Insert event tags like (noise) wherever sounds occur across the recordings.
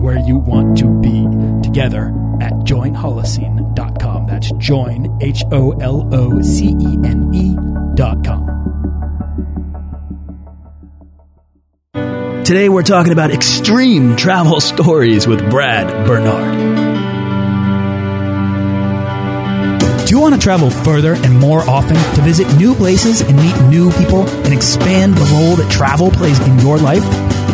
and where you want to be together at joinholocene.com. That's join, H O L O C E N E.com. Today we're talking about extreme travel stories with Brad Bernard. Do you want to travel further and more often to visit new places and meet new people and expand the role that travel plays in your life?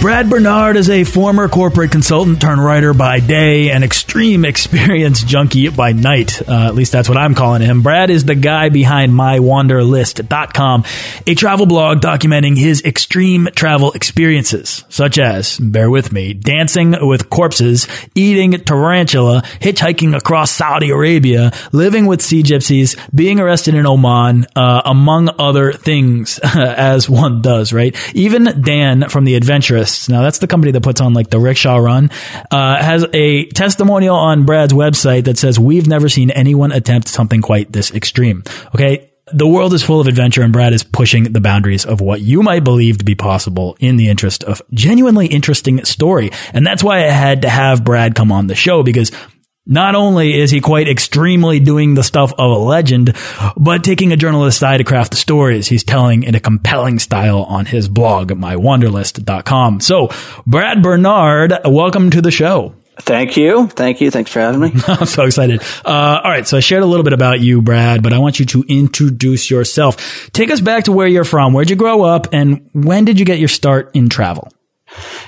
Brad Bernard is a former corporate consultant turned writer by day and extreme (laughs) experience junkie by night. Uh, at least that's what I'm calling him. Brad is the guy behind mywanderlist.com, a travel blog documenting his extreme travel experiences, such as, bear with me, dancing with corpses, eating tarantula, hitchhiking across Saudi Arabia, living with sea gypsies, being arrested in Oman, uh, among other things, (laughs) as one does, right? Even Dan from The Adventurists now that's the company that puts on like the rickshaw run, uh, has a testimonial on Brad's website that says, we've never seen anyone attempt something quite this extreme. Okay. The world is full of adventure and Brad is pushing the boundaries of what you might believe to be possible in the interest of genuinely interesting story. And that's why I had to have Brad come on the show because not only is he quite extremely doing the stuff of a legend, but taking a journalist's eye to craft the stories he's telling in a compelling style on his blog, mywanderlist.com. So, Brad Bernard, welcome to the show. Thank you. Thank you. Thanks for having me. (laughs) I'm so excited. Uh, all right. So I shared a little bit about you, Brad, but I want you to introduce yourself. Take us back to where you're from. Where'd you grow up and when did you get your start in travel?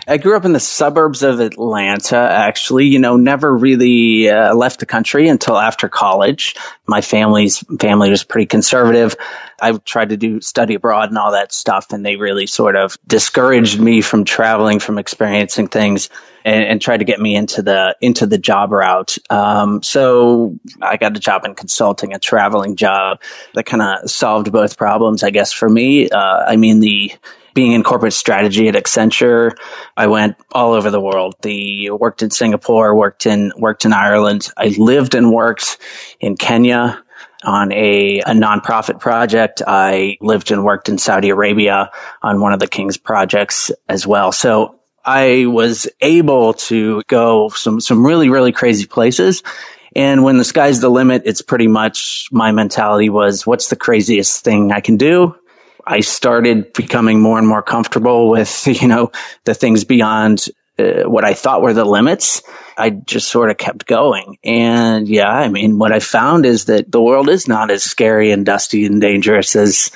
I grew up in the suburbs of Atlanta, actually, you know, never really uh, left the country until after college. My family's family was pretty conservative. I tried to do study abroad and all that stuff, and they really sort of discouraged me from traveling, from experiencing things. And, and tried to get me into the into the job route. Um, so I got a job in consulting, a traveling job that kind of solved both problems, I guess, for me. Uh, I mean, the being in corporate strategy at Accenture, I went all over the world. The worked in Singapore, worked in worked in Ireland. I lived and worked in Kenya on a, a nonprofit project. I lived and worked in Saudi Arabia on one of the King's projects as well. So I was able to go some some really really crazy places. And when the sky's the limit, it's pretty much my mentality was, what's the craziest thing I can do? I started becoming more and more comfortable with, (laughs) you know, the things beyond uh, what I thought were the limits. I just sort of kept going. And yeah, I mean, what I found is that the world is not as scary and dusty and dangerous as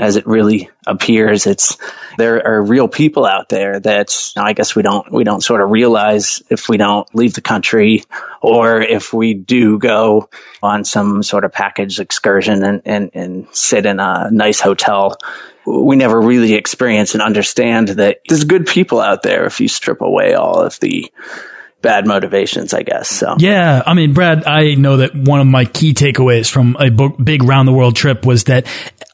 as it really appears. It's there are real people out there that I guess we don't we don't sort of realize if we don't leave the country or if we do go on some sort of package excursion and, and, and sit in a nice hotel. We never really experience and understand that there's good people out there if you strip away all of the bad motivations, I guess. So yeah, I mean, Brad, I know that one of my key takeaways from a big round the world trip was that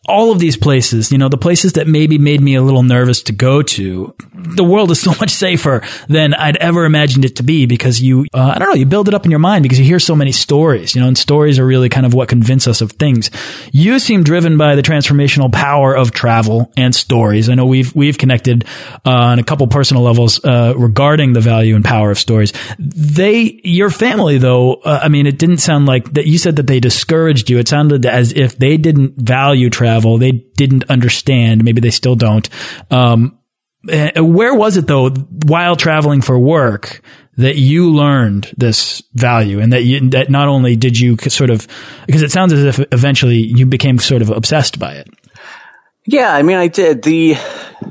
all of these places, you know, the places that maybe made me a little nervous to go to, the world is (laughs) so much safer than I'd ever imagined it to be because you, uh, I don't know, you build it up in your mind because you hear so many stories, you know, and stories are really kind of what convince us of things. You seem driven by the transformational power of travel and stories. I know we've, we've connected, uh, on a couple personal levels, uh, regarding the value and power of stories. They, your family though, uh, I mean, it didn't sound like that you said that they discouraged you. It sounded as if they didn't value travel. They didn't understand. Maybe they still don't. Um, uh, where was it though, while traveling for work, that you learned this value and that you, that not only did you sort of, because it sounds as if eventually you became sort of obsessed by it. Yeah, I mean, I did the,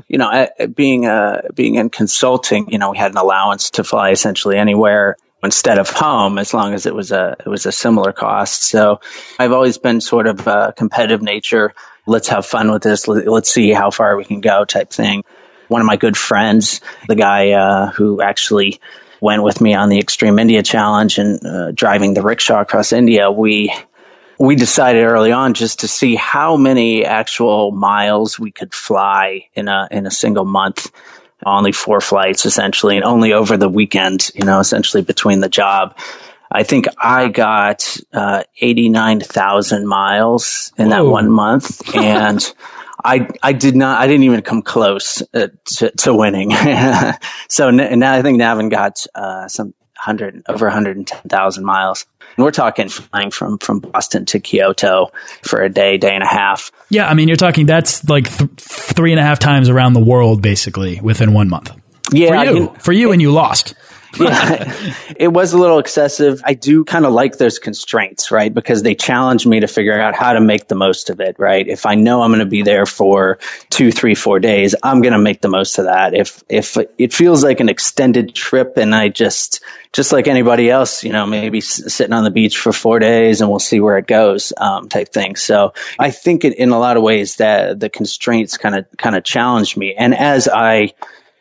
you know, being uh, being in consulting, you know, we had an allowance to fly essentially anywhere instead of home, as long as it was a it was a similar cost. So, I've always been sort of a competitive nature. Let's have fun with this. Let's see how far we can go, type thing one of my good friends, the guy uh, who actually went with me on the Extreme India Challenge and uh, driving the rickshaw across India, we we decided early on just to see how many actual miles we could fly in a in a single month. Only four flights essentially, and only over the weekend. You know, essentially between the job. I think I got uh, 89,000 miles in Whoa. that one month. (laughs) And I I did not I didn't even come close uh, to, to winning. (laughs) so n- now I think Navin got uh, some hundred over 110,000 miles. And we're talking flying from from Boston to Kyoto for a day, day and a half. Yeah, I mean you're talking that's like th- three and a half times around the world basically within one month. Yeah, for you, for you, and you lost (laughs) yeah, it was a little excessive. I do kind of like those constraints, right? Because they challenge me to figure out how to make the most of it, right? If I know I'm going to be there for two, three, four days, I'm going to make the most of that. If, if it feels like an extended trip and I just, just like anybody else, you know, maybe sitting on the beach for four days and we'll see where it goes, um, type thing. So I think it, in a lot of ways that the constraints kind of, kind of challenge me. And as I,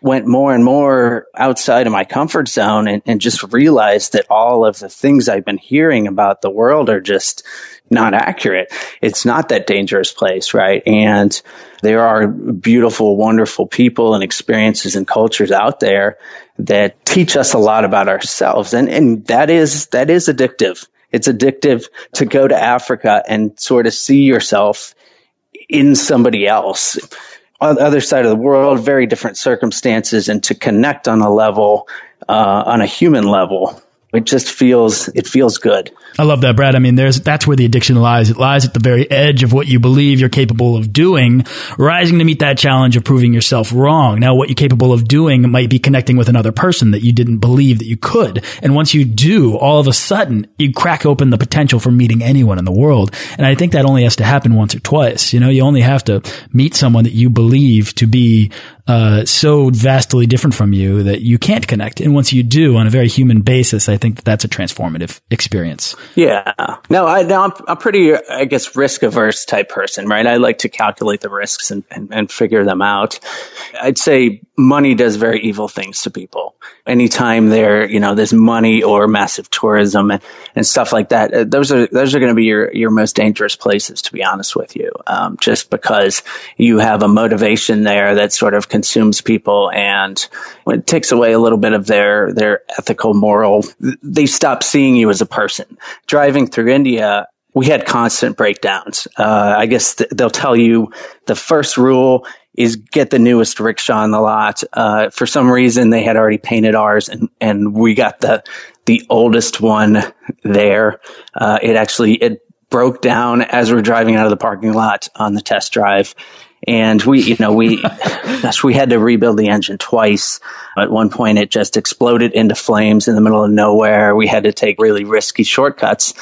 went more and more outside of my comfort zone and, and just realized that all of the things I've been hearing about the world are just not accurate. It's not that dangerous place, right? And there are beautiful, wonderful people and experiences and cultures out there that teach us a lot about ourselves. And, and that is, that is addictive. It's addictive to go to Africa and sort of see yourself in somebody else other side of the world, very different circumstances, and to connect on a level, uh, on a human level it just feels it feels good. I love that, Brad. I mean, there's that's where the addiction lies. It lies at the very edge of what you believe you're capable of doing, rising to meet that challenge of proving yourself wrong. Now, what you're capable of doing might be connecting with another person that you didn't believe that you could. And once you do, all of a sudden, you crack open the potential for meeting anyone in the world. And I think that only has to happen once or twice. You know, you only have to meet someone that you believe to be uh, so vastly different from you that you can't connect. And once you do on a very human basis, I think that that's a transformative experience. Yeah. No, I, no, I'm, I'm pretty, I guess, risk averse type person, right? I like to calculate the risks and, and, and figure them out. I'd say money does very evil things to people. Anytime there, you know, there's money or massive tourism and, and stuff like that, uh, those are, those are going to be your, your most dangerous places, to be honest with you. Um, just because you have a motivation there that sort of consumes people and it takes away a little bit of their, their ethical, moral, they stop seeing you as a person. Driving through India, we had constant breakdowns. Uh, I guess th- they'll tell you the first rule is get the newest rickshaw in the lot. Uh, for some reason, they had already painted ours, and and we got the the oldest one there. Uh, it actually it broke down as we are driving out of the parking lot on the test drive, and we, you know, we, gosh, (laughs) we had to rebuild the engine twice. At one point, it just exploded into flames in the middle of nowhere. We had to take really risky shortcuts.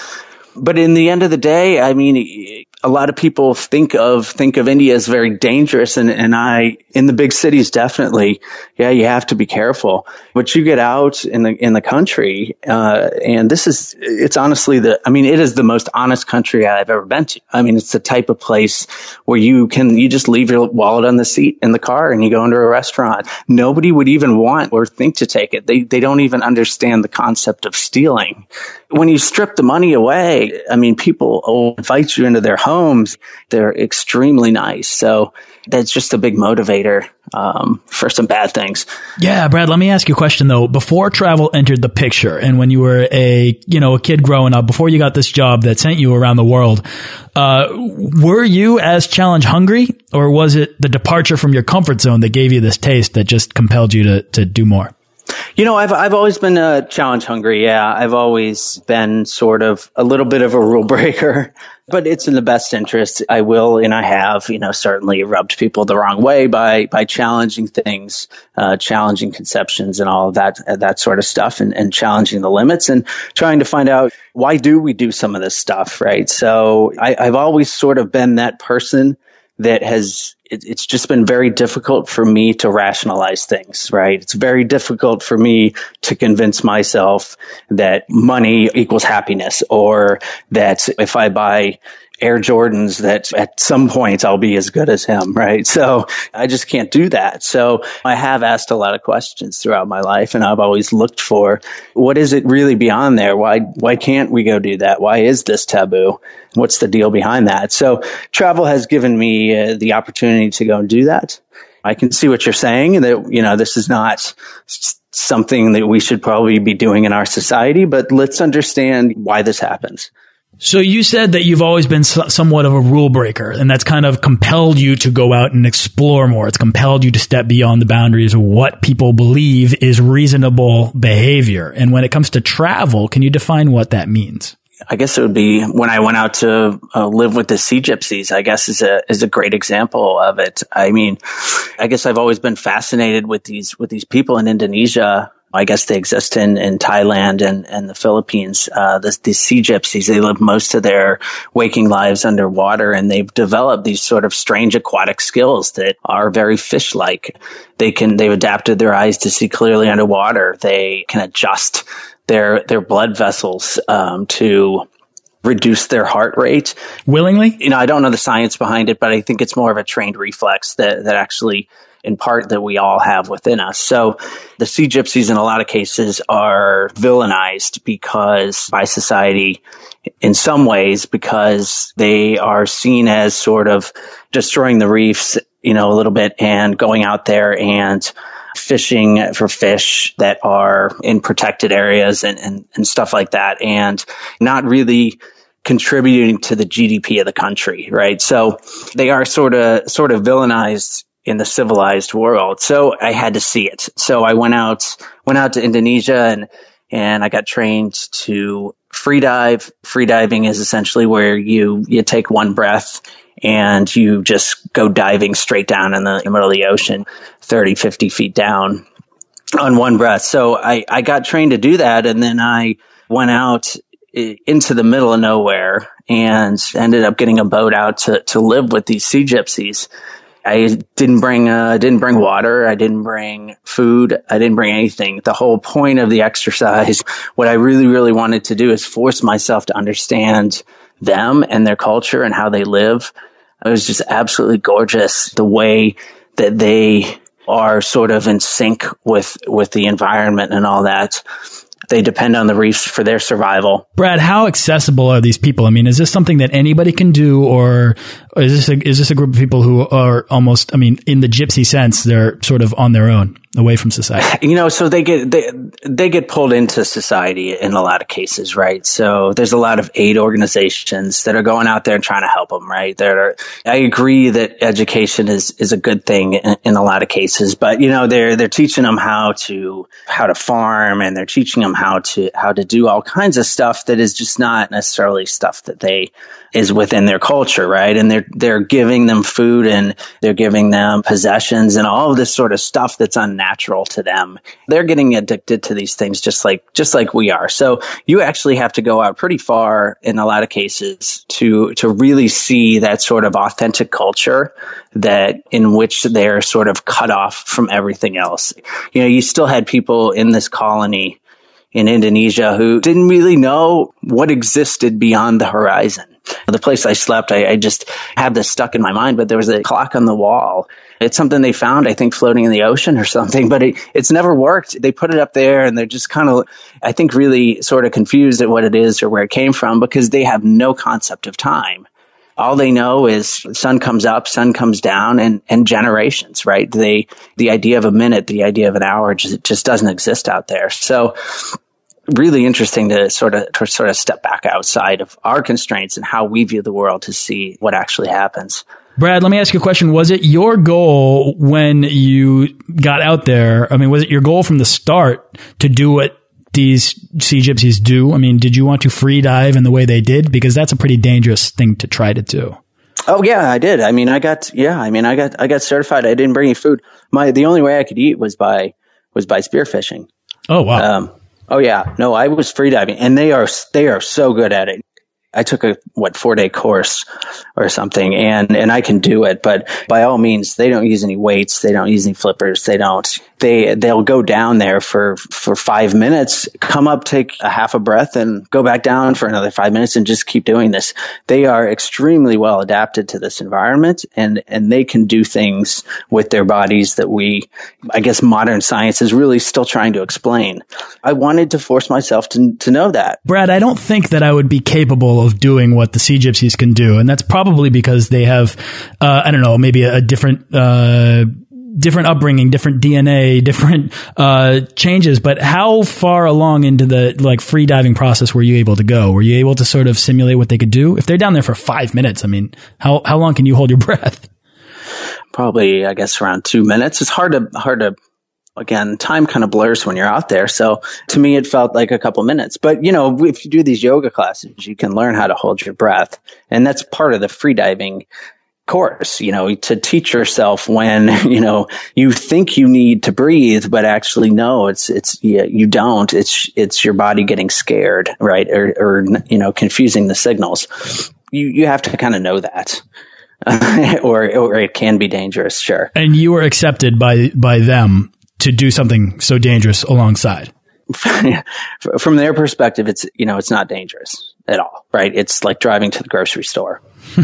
But in the end of the day, I mean, a lot of people think of think of India as very dangerous, and and I in the big cities definitely, yeah, you have to be careful. But you get out in the in the country, uh, and this is it's honestly the I mean it is the most honest country I've ever been to. I mean it's the type of place where you can you just leave your wallet on the seat in the car and you go into a restaurant. Nobody would even want or think to take it. They they don't even understand the concept of stealing. When you strip the money away, I mean people will invite you into their home homes. They're extremely nice. So that's just a big motivator um, for some bad things. Yeah, Brad. Let me ask you a question though. Before travel entered the picture, and when you were a you know a kid growing up, before you got this job that sent you around the world, uh, were you as challenge hungry, or was it the departure from your comfort zone that gave you this taste that just compelled you to to do more? You know, I've I've always been a challenge hungry. Yeah, I've always been sort of a little bit of a rule breaker, but it's in the best interest. I will, and I have, you know, certainly rubbed people the wrong way by by challenging things, uh, challenging conceptions, and all of that that sort of stuff, and, and challenging the limits, and trying to find out why do we do some of this stuff, right? So I, I've always sort of been that person that has it, it's just been very difficult for me to rationalize things, right? It's very difficult for me to convince myself that money equals happiness or that if I buy Air Jordans that at some point I'll be as good as him, right? So I just can't do that. So I have asked a lot of questions throughout my life and I've always looked for what is it really beyond there? Why, why can't we go do that? Why is this taboo? What's the deal behind that? So travel has given me uh, the opportunity to go and do that. I can see what you're saying that, you know, this is not something that we should probably be doing in our society, but let's understand why this happens. So you said that you've always been somewhat of a rule breaker and that's kind of compelled you to go out and explore more. It's compelled you to step beyond the boundaries of what people believe is reasonable behavior. And when it comes to travel, can you define what that means? I guess it would be when I went out to uh, live with the sea gypsies. I guess is a is a great example of it. I mean, I guess I've always been fascinated with these with these people in Indonesia I guess they exist in, in Thailand and, and the Philippines. Uh, the, the sea gypsies, they live most of their waking lives underwater and they've developed these sort of strange aquatic skills that are very fish-like. They can, they've adapted their eyes to see clearly underwater. They can adjust their, their blood vessels, um, to reduce their heart rate willingly. You know, I don't know the science behind it, but I think it's more of a trained reflex that, that actually in part that we all have within us. So the sea gypsies in a lot of cases are villainized because by society in some ways because they are seen as sort of destroying the reefs, you know, a little bit and going out there and fishing for fish that are in protected areas and, and, and stuff like that and not really contributing to the GDP of the country, right? So they are sort of, sort of villainized in the civilized world. So I had to see it. So I went out, went out to Indonesia and, and I got trained to free dive. Free diving is essentially where you, you take one breath and you just go diving straight down in the, in the middle of the ocean, 30, 50 feet down on one breath. So I, I got trained to do that. And then I went out into the middle of nowhere and ended up getting a boat out to, to live with these sea gypsies. I didn't bring, uh, didn't bring water. I didn't bring food. I didn't bring anything. The whole point of the exercise, what I really, really wanted to do is force myself to understand them and their culture and how they live. It was just absolutely gorgeous the way that they are sort of in sync with, with the environment and all that they depend on the reefs for their survival. Brad, how accessible are these people? I mean, is this something that anybody can do, or is this a, is this a group of people who are almost, I mean, in the gypsy sense, they're sort of on their own? Away from society? (sighs) You know, so they get they they get pulled into society in a lot of cases, right? So there's a lot of aid organizations that are going out there and trying to help them, right? There, I agree that education is is a good thing in, in, a lot of cases, but you know, they're they're teaching them how to how to farm and they're teaching them how to how to do all kinds of stuff that is just not necessarily stuff that they is within their culture, right? And they're they're giving them food and they're giving them possessions and all of this sort of stuff that's unnatural to them. They're getting addicted to these things just like just like we are. So you actually have to go out pretty far in a lot of cases to to really see that sort of authentic culture that in which they're sort of cut off from everything else. You know, you still had people in this colony in Indonesia who didn't really know what existed beyond the horizon. The place I slept, I, I just had this stuck in my mind, but there was a clock on the wall. It's something they found, I think, floating in the ocean or (laughs) something, but it, it's never worked. They put it up there and they're just kind of, I think, really sort of confused at what it is or where it came from because they have no concept of time. all they know is sun comes up, sun comes down and, and generations, right? They, the idea of a minute, the idea of an hour just, just doesn't exist out there. So really interesting to sort of, to sort of step back outside of our constraints and how we view the world to see what actually happens. Brad, let me ask you a question. Was it your goal when you got out there? I mean, was it your goal from the start to do what these sea gypsies do? I mean, did you want to free dive in the way they did? Because that's a pretty dangerous thing to try to do. Oh yeah, I did. I mean, I got yeah. I mean, I got I got certified. I didn't bring any food. My the only way I could eat was by was by spearfishing. Oh wow. Um, oh yeah. No, I was free diving, and they are they are so good at it. I took a what four day course or something, and and I can do it. But by all means, they don't use any weights. They don't use any flippers. They don't. They they'll go down there for for five minutes, come up, take a half a breath, and go back down for another five minutes, and just keep doing this. They are extremely well adapted to this environment, and and they can do things with their bodies that we, I guess, modern science is really still trying to explain. I wanted to force myself to to know that. Brad, I don't think that I would be capable of doing what the sea gypsies can do. And that's probably because they have, uh, I don't know, maybe a, a different, uh, different upbringing, different DNA, different uh, changes. But how far along into the like free diving process were you able to go? Were you able to sort of simulate what they could do? If they're down there for five minutes, I mean, how how long can you hold your (laughs) breath? Probably, I guess, around two minutes. It's hard to hard to again, time kind of blurs when you're out there. So to me, it felt like a couple minutes. But you know, if you do these yoga classes, you can learn how to hold your breath, and that's part of the freediving course. You know, to teach yourself when (laughs) you know you think you need to breathe, but actually no, it's it's yeah, you don't. It's it's your body getting scared, right, or, or you know, confusing the signals. You you have to kind of know that. (laughs) or or it can be dangerous, sure. And you were accepted by by them to do something so dangerous alongside? (laughs) From their perspective, it's, you know, it's not dangerous at all, right? It's like driving to the grocery store. (laughs)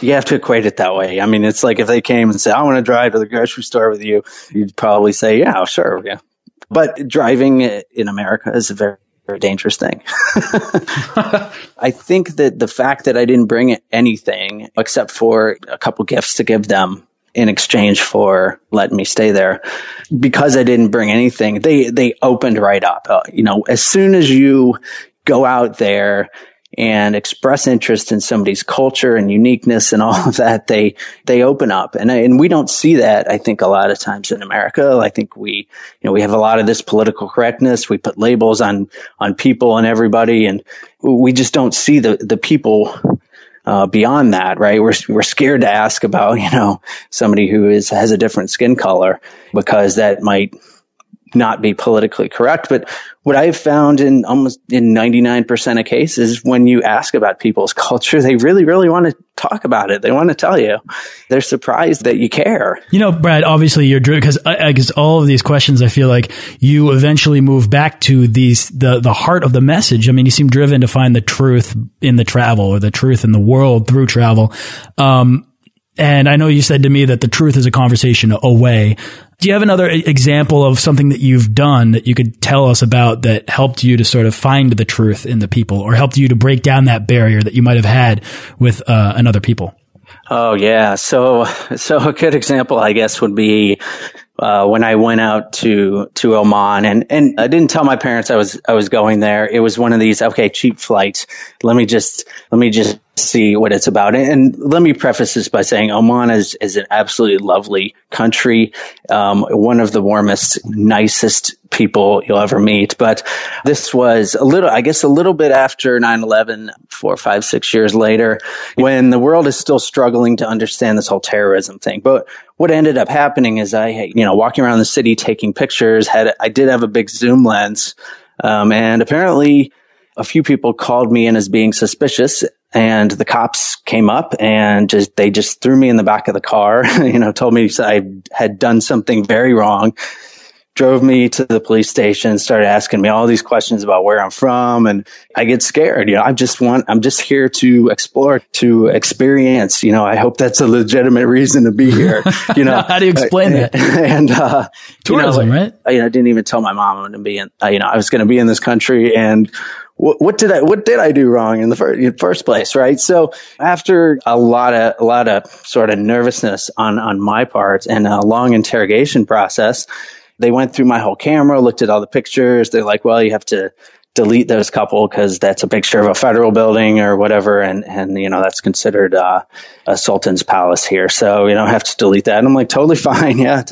you have to equate it that way. I mean, it's like if they came and said, I want to drive to the grocery store with you, you'd probably say, yeah, sure. Yeah. But driving in America is a very, very dangerous thing. (laughs) I think that the fact that I didn't bring anything except for a couple gifts to give them in exchange for letting me stay there because I didn't bring anything. They, they opened right up. Uh, you know, as soon as you go out there and express interest in somebody's culture and uniqueness and all (laughs) of that, they, they open up. And, and we don't see that, I think, a lot of times in America. I think we, you know, we have a lot of this political correctness. We put labels on, on people and everybody and we just don't see the, the people uh, beyond that, right? We're, we're scared to ask about, you know, somebody who is, has a different skin color because that might not be politically correct. But what I've found in almost in 99% of cases, when you ask about people's (laughs) culture, they really, really want to talk about it. They want to tell you. They're surprised that you care. You know, Brad, obviously you're driven because I, guess all of these questions, I feel like you eventually move back to these, the, the heart of the message. I mean, you seem driven to find the truth in the travel or the truth in the world through travel. Um, and I know you said to me that the truth is a conversation away. Do you have another example of something that you've done that you could tell us about that helped you to sort of find the truth in the people or helped you to break down that barrier that you might have had with uh, another people? Oh yeah. So, so a good example, I guess, would be uh, when I went out to to Oman, and and I didn't tell my parents I was I was going there. It was one of these okay cheap flights. Let me just let me just see what it's about. And let me preface this by saying Oman is, is an absolutely lovely country, um, one of the warmest, nicest people you'll ever meet. But this was a little, I guess, a little bit after 9-11, four, five, six years later, when the world is still struggling to understand this whole terrorism thing. But what ended up happening is I, you know, walking around the city taking pictures, had, I did have a big zoom lens. Um, and apparently a few people called me in as being suspicious and the cops came up and just they just threw me in the back of the car (laughs) you know told me I had done something very wrong drove me to the police station, started asking me all these questions about where I'm from. And I get scared. You know, I just want, I'm just here to explore, to experience. You know, I hope that's a legitimate reason to be here. You know, (laughs) how do you explain that? (laughs) And, uh, tourism, you know, right? I, you know, I didn't even tell my mom I'm going to be in, uh, you know, I was going to be in this country and, what, what, did I what did I do wrong in the first, in first place, right? So after a lot of a lot of sort of nervousness on on my part and a long interrogation process, they went through my whole camera, looked at all the pictures. They're like, well, you have to delete those couple because that's a picture of a federal building or whatever. And, and, you know, that's considered, uh, a sultan's palace here. So, you I have to delete that. And I'm like, totally (laughs) fine. Yeah.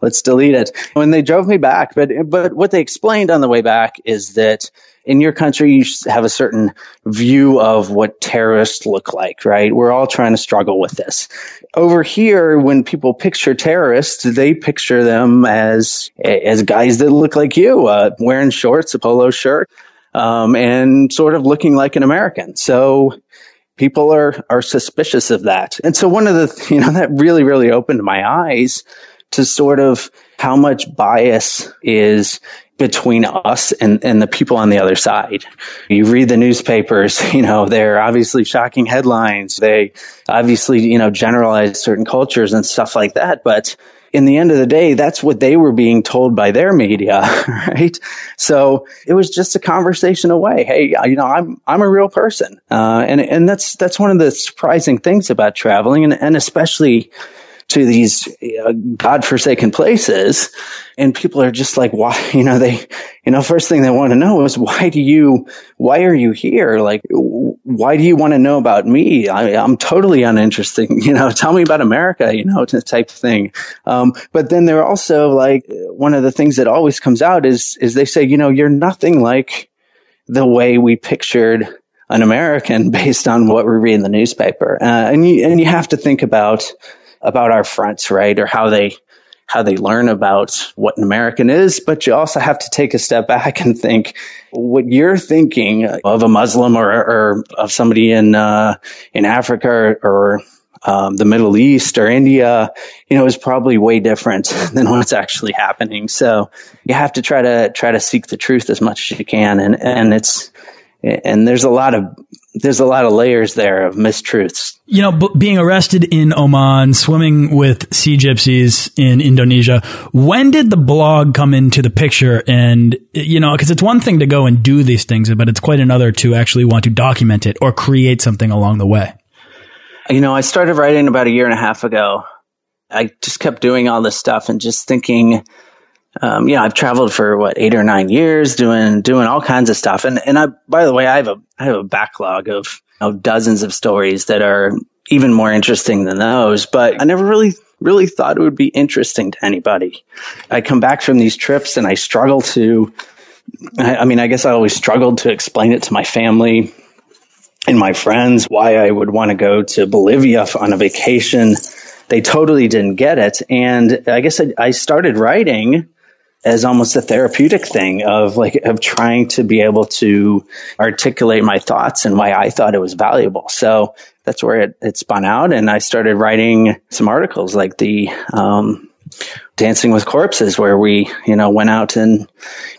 let's delete it. When they drove me back, but, but what they explained on the way back is that in your country, you have a certain view of what terrorists look like, right? We're all trying to struggle with this. Over here, when people picture terrorists, they picture them as, as guys that look like you, uh, wearing shorts, a polo shirt, um, and sort of looking like an American. So, people are are suspicious of that. And so one of the (laughs) you know that really really opened my eyes to sort of how much bias is between us and, and the people on the other side. You read the newspapers, (laughs) you know, they're obviously shocking headlines. They obviously, you know, generalize certain cultures and stuff like that. But in the end of the day, that's what they were being told by their media, (laughs) right? So it was just a conversation away. Hey, you know, I'm I'm a real person, uh, and and that's that's one of the surprising things about traveling, and and especially to these uh, godforsaken places and people are just like why? (laughs) You know they you know first thing they want to know is why do you why are you here? Like why do you want to know about me? I, am totally uninteresting (laughs) you know tell me about america you know type thing. Um, but then they're also like one of the things that always comes out is is they say you know you're nothing like the way we pictured an American (laughs) based on what we read in the newspaper. Uh, and you, and you have to think about about our fronts, right? Or how they, how they learn about what an American is, but you also have to take a step back and think what you're thinking of a Muslim or, or of somebody in uh, in Africa or, um, the Middle East or India, you know, is probably way different (laughs) than what's actually happening. So you have to try to try to seek the truth as much as you can, and and it's and there's a lot of there's a lot of layers there of mistruths. You know, being arrested in Oman, swimming with sea gypsies in Indonesia. When did the blog come into the picture? And you know, because it's one thing to go and do these things, but it's quite another to actually want to document it or create something along the way. You know, I started writing about a year and a half ago. I just kept doing all this stuff and just thinking um, you know, I've traveled for what eight or nine years doing doing all kinds of stuff, and and I by the way, I have a I have a backlog of you know, dozens of stories that are even more interesting than those, but I never really really thought it would be interesting to anybody. I come back from these trips and I struggle to. I, I mean, I guess I always struggled to explain it to my family and my friends why I would want to go to Bolivia on a vacation. They totally didn't get it, and I guess I, I started writing as almost a therapeutic thing of like of trying to be able to articulate my thoughts and why I thought it was valuable. So that's where it, it spun out, and I started writing some articles like the um, Dancing with Corpses, where we you know went out and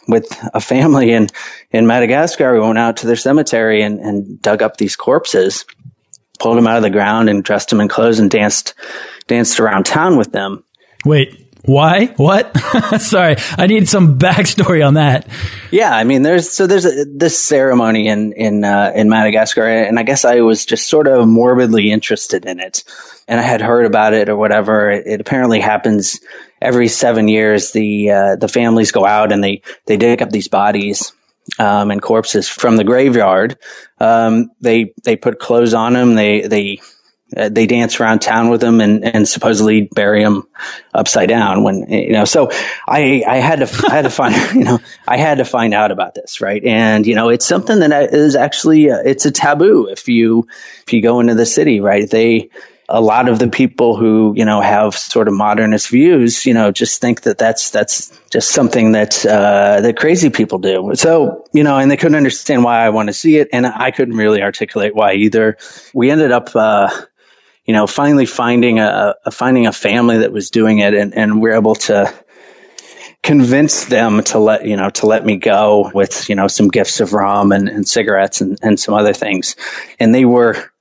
with a family in in Madagascar, we went out to their cemetery and, and dug up these corpses, pulled them out of the ground, and dressed them in clothes and danced danced around town with them. Wait, why? What? (laughs) Sorry, I need some backstory on that. Yeah, I mean, there's so there's a, this ceremony in in uh, in Madagascar, and I guess I was just sort of morbidly interested in it, and I had heard about it or whatever. It, it apparently happens every seven years. The uh, the families go out and they they dig up these bodies um, and corpses from the graveyard. Um, they they put clothes on them. They they uh, they dance around town with him and, and supposedly bury him upside down when, you know, so I, I had to, I had to find, (laughs) you know, I had to find out about this, right? And, you know, it's something that is actually, uh, it's a taboo if you, if you go into the city, right? They, a lot of the people who, you know, have sort of modernist views, you know, just think that that's, that's just something that, uh, that crazy people do. So, you know, and they couldn't understand why I want to see it. And I couldn't really articulate why either. We ended up, uh, you know, finally finding a, a, finding a family that was doing it, and and we're able to convince them to let you know to let me go with you know some gifts of rum and, and cigarettes and, and some other things. And they were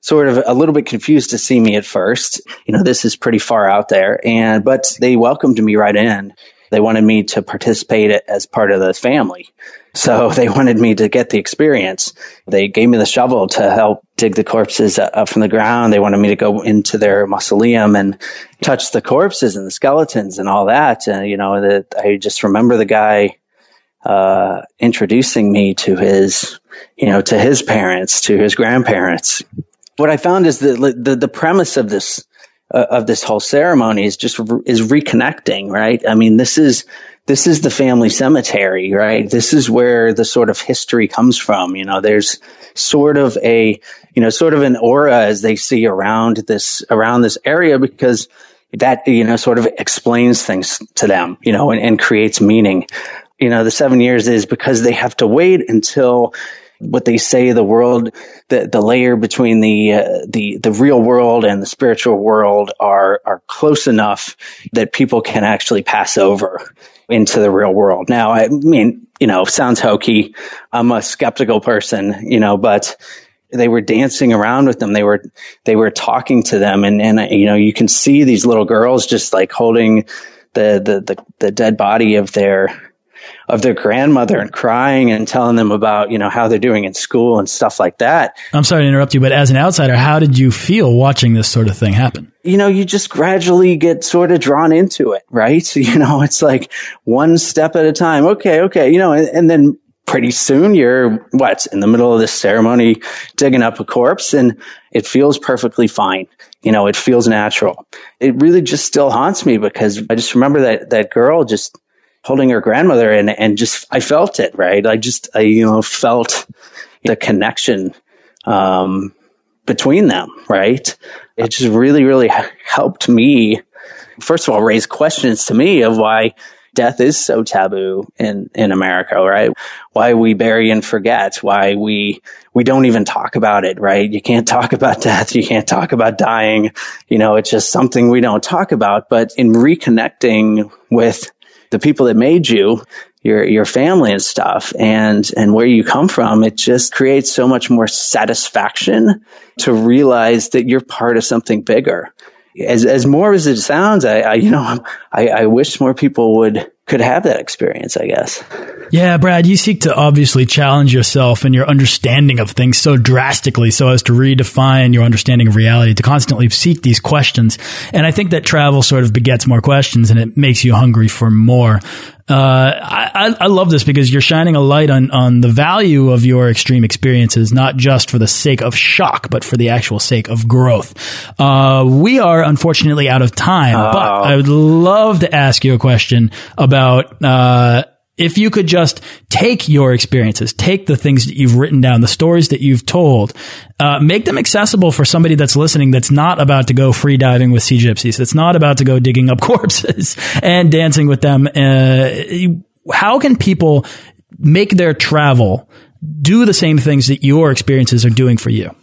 sort of a little bit confused to see me at first. You know this is pretty far out there. And but they welcomed me right in they wanted me to participate as part of the family so (laughs) they wanted me to get the experience. They gave me the shovel to help dig the corpses up from the ground. They wanted me to go into their mausoleum and touch the corpses and the skeletons and all that. And, you know, that I just remember the guy, uh, introducing me to his, you know, to his parents, to his grandparents. What I found is that the, the premise of this, uh, of this whole ceremony is just re- is reconnecting, right? I mean, this is this is the family cemetery, right? This is where the sort of history comes from. You know, there's sort of a, you know, sort of an aura as they see around this, around this area because that, you know, sort of explains things to them, you know, and, and creates meaning. You know, the seven years is because they have to wait until what they say the world, the, the layer between the, uh, the, the real world and the spiritual world are, are close enough that people can actually pass over into the real world. Now, I mean, you know, sounds hokey. I'm a skeptical person, you know, but they were dancing around with them. They were, they were talking to them and, and, you know, you can see these little girls just like holding the, the, the, the dead body of their, of their grandmother and crying and telling them about, you know, how they're doing in school and stuff like that. I'm sorry to interrupt you, but as an outsider, how did you feel watching this sort of thing happen? You know, you just gradually get sort of drawn into it, right? So, (laughs) you know, it's like one step at a time. Okay, okay, you know, and, and then pretty soon you're what in the middle of this ceremony digging up a corpse and it feels perfectly fine you know it feels natural it really just still haunts me because i just remember that that girl just holding her grandmother and, and just, I felt it, right? I just, I, you know, felt the connection, um, between them, right? It just really, really helped me, first of all, raise questions to me of why death is so taboo in, in America, right? Why we bury and forget, why we, we don't even talk about it, right? You can't talk about death. You can't talk about dying. You know, it's just something we don't talk about. But in reconnecting with the people that made you, your your family and stuff and and where you come from it just creates so much more satisfaction to realize that you're part of something bigger. As as more as it sounds i, I you know (laughs) I, I wish more people would could have that experience i guess yeah, Brad, you seek to obviously challenge yourself and your understanding of things so drastically so as to redefine your understanding of reality, to constantly seek these questions. And I think that travel sort of begets more questions and it makes you hungry for more. Uh, I, I love this because you're shining a light on, on the value of your extreme experiences, not just for the sake of shock, but for the actual sake of growth. Uh, we are unfortunately out of time, oh. but I would love to ask you a question about, uh, if you could just take your experiences, take the things that you've written down, the stories that you've told, uh, make them accessible for somebody that's listening that's not about to go free diving with sea gypsies, that's not about to go digging up (laughs) corpses and dancing with them. Uh, how can people make their travel do the same things that your experiences are doing for you?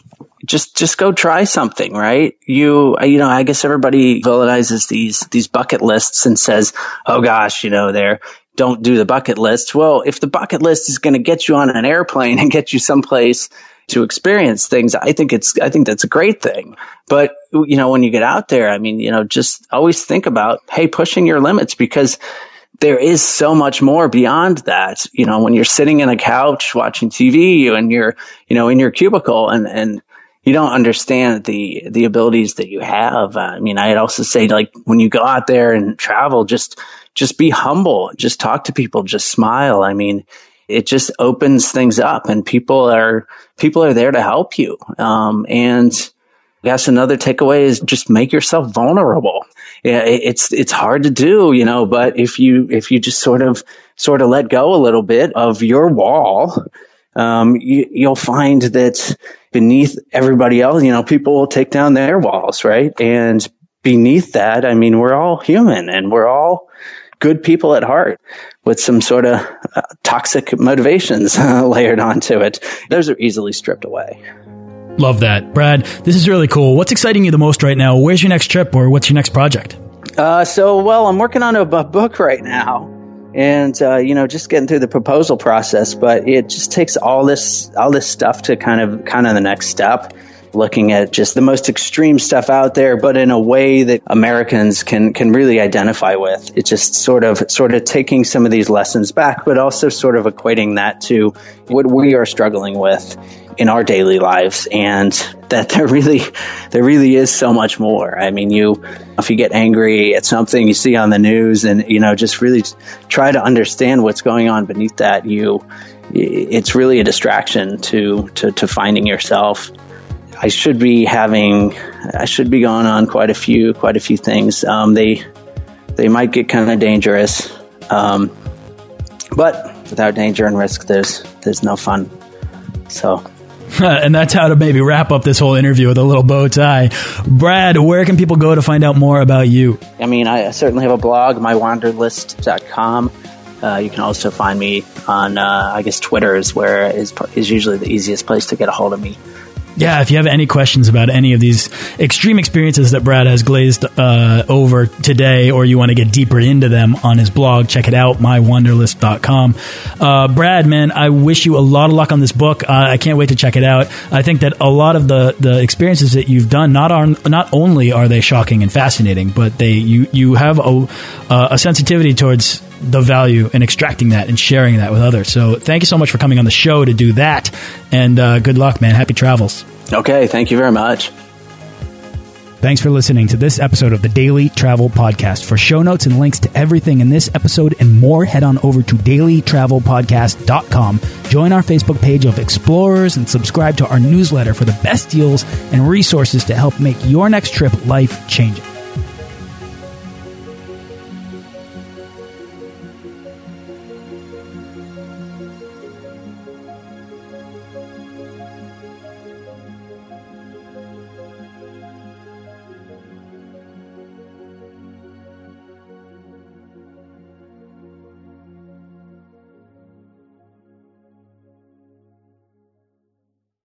Just just go try something, right? You you know, I guess everybody villainizes these these bucket lists and says, "Oh gosh, you know, they're don't do the bucket list. Well, if the bucket list is going to get you on an airplane (laughs) and get you someplace to experience things, I think it's, I think that's a great thing. But, you know, when you get out there, I mean, you know, just always think about, hey, pushing your limits because there is so much more beyond that. You know, when you're sitting in a couch watching TV and you're, you know, in your cubicle and, and, you don't understand the the abilities that you have. I mean, I'd also say like when you go out there and travel, just just be humble, just talk to people, just smile. I mean, it just opens things up and people are, people are there to help you. Um, and I guess another takeaway is just make yourself vulnerable. It's, it's hard to do, you know, but if you, if you just sort of, sort of let go a little bit of your wall, um, you, you'll find that beneath everybody else, you know, people will take down their walls, right? And beneath that, I mean, we're all human and we're all, good people at heart with some sort of uh, toxic motivations uh, (laughs) layered onto it. Those are easily stripped away. Love that. Brad, this is really cool. What's exciting you the most right now? Where's your next trip or what's your next project? Uh, so, well, I'm working on a, a book right now. And uh, you know just getting through the proposal process but it just takes all this all this stuff to kind of kind of the next step looking at just the most extreme stuff out there, but in a way that Americans can can really identify with. It's just sort of sort of taking some of these lessons back, but also sort of equating that to what we are struggling with in our daily lives and that there really there really is so much more. I mean, you if you get angry at something you see on the news and you know just really try to understand what's going on beneath that you it's really a distraction to to, to finding yourself I should be having, I should be going on quite a few, quite a few things. Um, they, they might get kind of dangerous, um, but without danger and risk, there's, there's no fun. So. (laughs) and that's how to maybe wrap up this whole interview with a little bow tie. Brad, where can people go to find out more about you? I mean, I certainly have a blog, mywanderlist.com. Uh, you can also find me on, uh, I guess, Twitter is where is, is usually the easiest place to get a hold of me. Yeah, if you have any questions about any of these extreme experiences that Brad has glazed uh, over today, or you want to get deeper into them on his blog, check it out, mywanderlist.com. Uh, Brad, man, I wish you a lot of luck on this book. Uh, I can't wait to check it out. I think that a lot of the, the experiences that you've done, not on, not only are they shocking and fascinating, but they you you have a, uh, a sensitivity towards the value in extracting that and sharing that with others. So thank you so much for coming on the show to do that. And uh, good luck, man. Happy travels. Okay. Thank you very much. Thanks for listening to this episode of the Daily Travel Podcast. For show notes and links to everything in this episode and more, head on over to dailytravelpodcast.com. Join our Facebook page of explorers and subscribe to our newsletter for the best deals and resources to help make your next trip life changing.